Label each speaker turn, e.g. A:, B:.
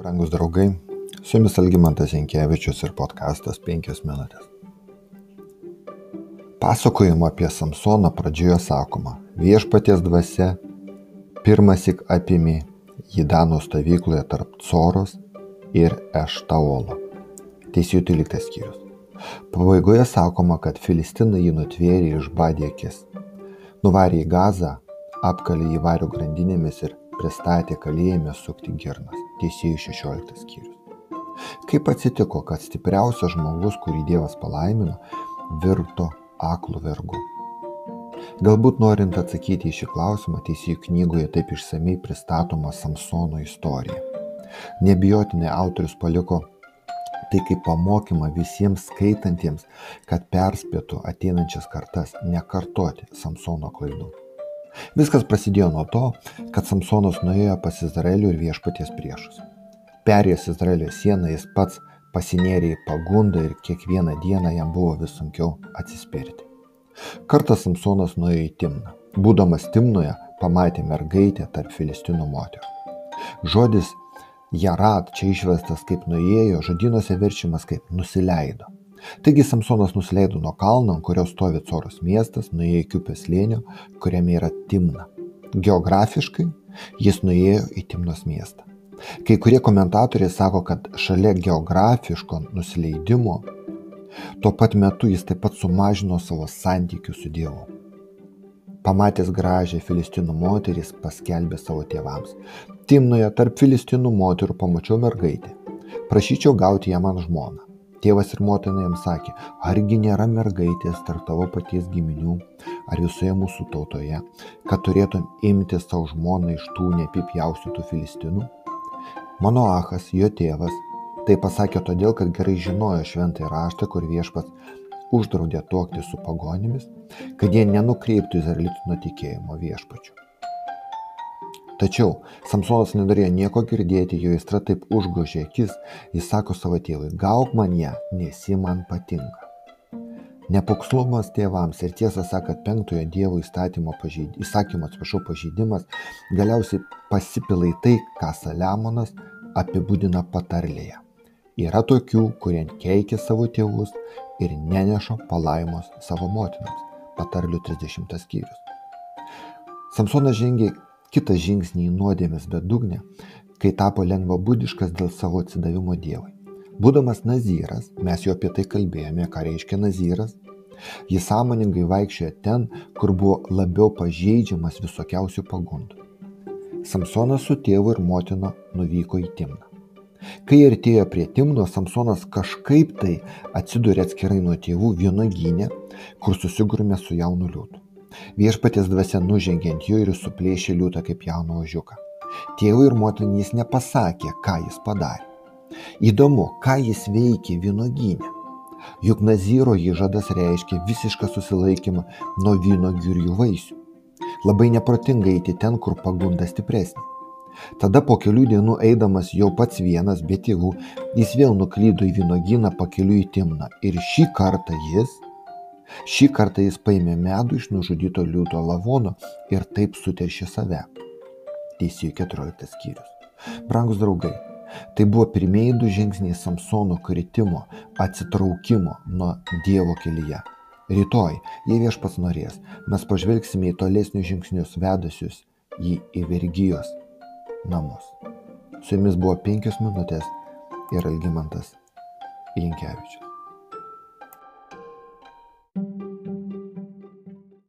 A: Rangus draugai, su jumis Algymantas Jankievičius ir podkastas 5 minutės. Pasakojimo apie Samsoną pradžioje sakoma, viešpaties dvasia pirmasik apimė jį Dano stovykloje tarp Coros ir Eštaolo. Teisėjų 13 skyrius. Pabaigoje sakoma, kad Filistinai jį nutvėrė iš badėkės, nuvarė į gazą, apkalė jį vario grandinėmis ir pristatė kalėjime sukti girnas. Teisėjų 16 skyrius. Kaip atsitiko, kad stipriausias žmogus, kurį Dievas palaimino, virto aklų vergu? Galbūt norint atsakyti į šį klausimą, teisėjų knygoje taip išsamei pristatoma Samsono istorija. Nebijotinai autorius paliko tai kaip pamokymą visiems skaitantiems, kad perspėtų ateinančias kartas nekartoti Samsono klaidų. Viskas prasidėjo nuo to, kad Samsonas nuėjo pas Izraelio ir viešpaties priešus. Perėjęs Izraelio sieną jis pats pasinėrė į pagundą ir kiekvieną dieną jam buvo vis sunkiau atsispirti. Kartą Samsonas nuėjo į Timną. Būdamas Timnoje, pamatė mergaitę tarp filistinų moterų. Žodis Jarat čia išvestas kaip nuėjo, žodynuose verčiamas kaip nusileido. Taigi Samsonas nusileido nuo kalno, ant kurio stovi Coros miestas, nuėjo iki upės lėnio, kuriame yra Timna. Geografiškai jis nuėjo į Timnos miestą. Kai kurie komentatoriai sako, kad šalia geografiško nusileidimo, tuo pat metu jis taip pat sumažino savo santykių su Dievu. Pamatęs gražią filistinų moterį, jis paskelbė savo tėvams. Timnoje tarp filistinų moterų pamačiau mergaitę. Prašyčiau gauti ją man žmoną. Tėvas ir motina jam sakė, argi nėra mergaitės tarp tavo paties giminių ar visoje mūsų tautoje, kad turėtum imti savo žmoną iš tų neapipjaustytų filistinų? Mano Achas, jo tėvas, tai pasakė todėl, kad gerai žinojo šventąjį raštą, kur viešpats uždraudė tuokti su pagonimis, kad jie nenukreiptų izraelitų nuo tikėjimo viešpačių. Tačiau Samsonas nenorėjo nieko girdėti, jo aistra taip užgožė akis, jis sako savo tėvui, gauk man ją, nes ji man patinka. Nepakslumas tėvams ir tiesą sakant penktojo Dievo įstatymo pažeid... įsakymo atsiprašau pažeidimas galiausiai pasipila į tai, ką Saliamonas apibūdina patarlėje. Yra tokių, kurie keikia savo tėvus ir neneša palaimos savo motinams. Patarlių 30 skyrius. Samsonas žengė kitą žingsnį į nuodėmės bedugnę, kai tapo lengvabūdiškas dėl savo atsidavimo Dievui. Būdamas nazyras, mes jau apie tai kalbėjome, ką reiškia nazyras, jis sąmoningai vaikščiojo ten, kur buvo labiau pažeidžiamas visokiausių pagundų. Samsonas su tėvu ir motina nuvyko į Timną. Kai artėjo prie Timno, Samsonas kažkaip tai atsidūrė atskirai nuo tėvų vienogynė, kur susigurmė su jaunu liūtu. Viešpaties dvasia nužengė ant jo ir suplėšė liūtą kaip jauną ožiuką. Tėvui ir motinai jis nepasakė, ką jis padarė. Įdomu, ką jis veikė vynoginė. Juk Nazyro įžadas reiškia visišką susilaikymą nuo vynogių ir jų vaisių. Labai neprotinga eiti ten, kur pagunda stipresnė. Tada po kelių dienų eidamas jau pats vienas be tėvų, jis vėl nuklydo į vynogyną pakeliu į Timną ir šį kartą jis Šį kartą jis paėmė medų iš nužudyto liūto lavono ir taip suteršė save. Teisėjų 14 skyrius. Brangus draugai, tai buvo pirmieji du žingsniai Samsono kritimo, atsitraukimo nuo Dievo kelyje. Rytoj, jei viešpats norės, mes pažvelgsime į tolesnius žingsnius vedusius jį į vergyjos namus. Su jumis buvo penkios minutės ir Algymantas Jankievičius.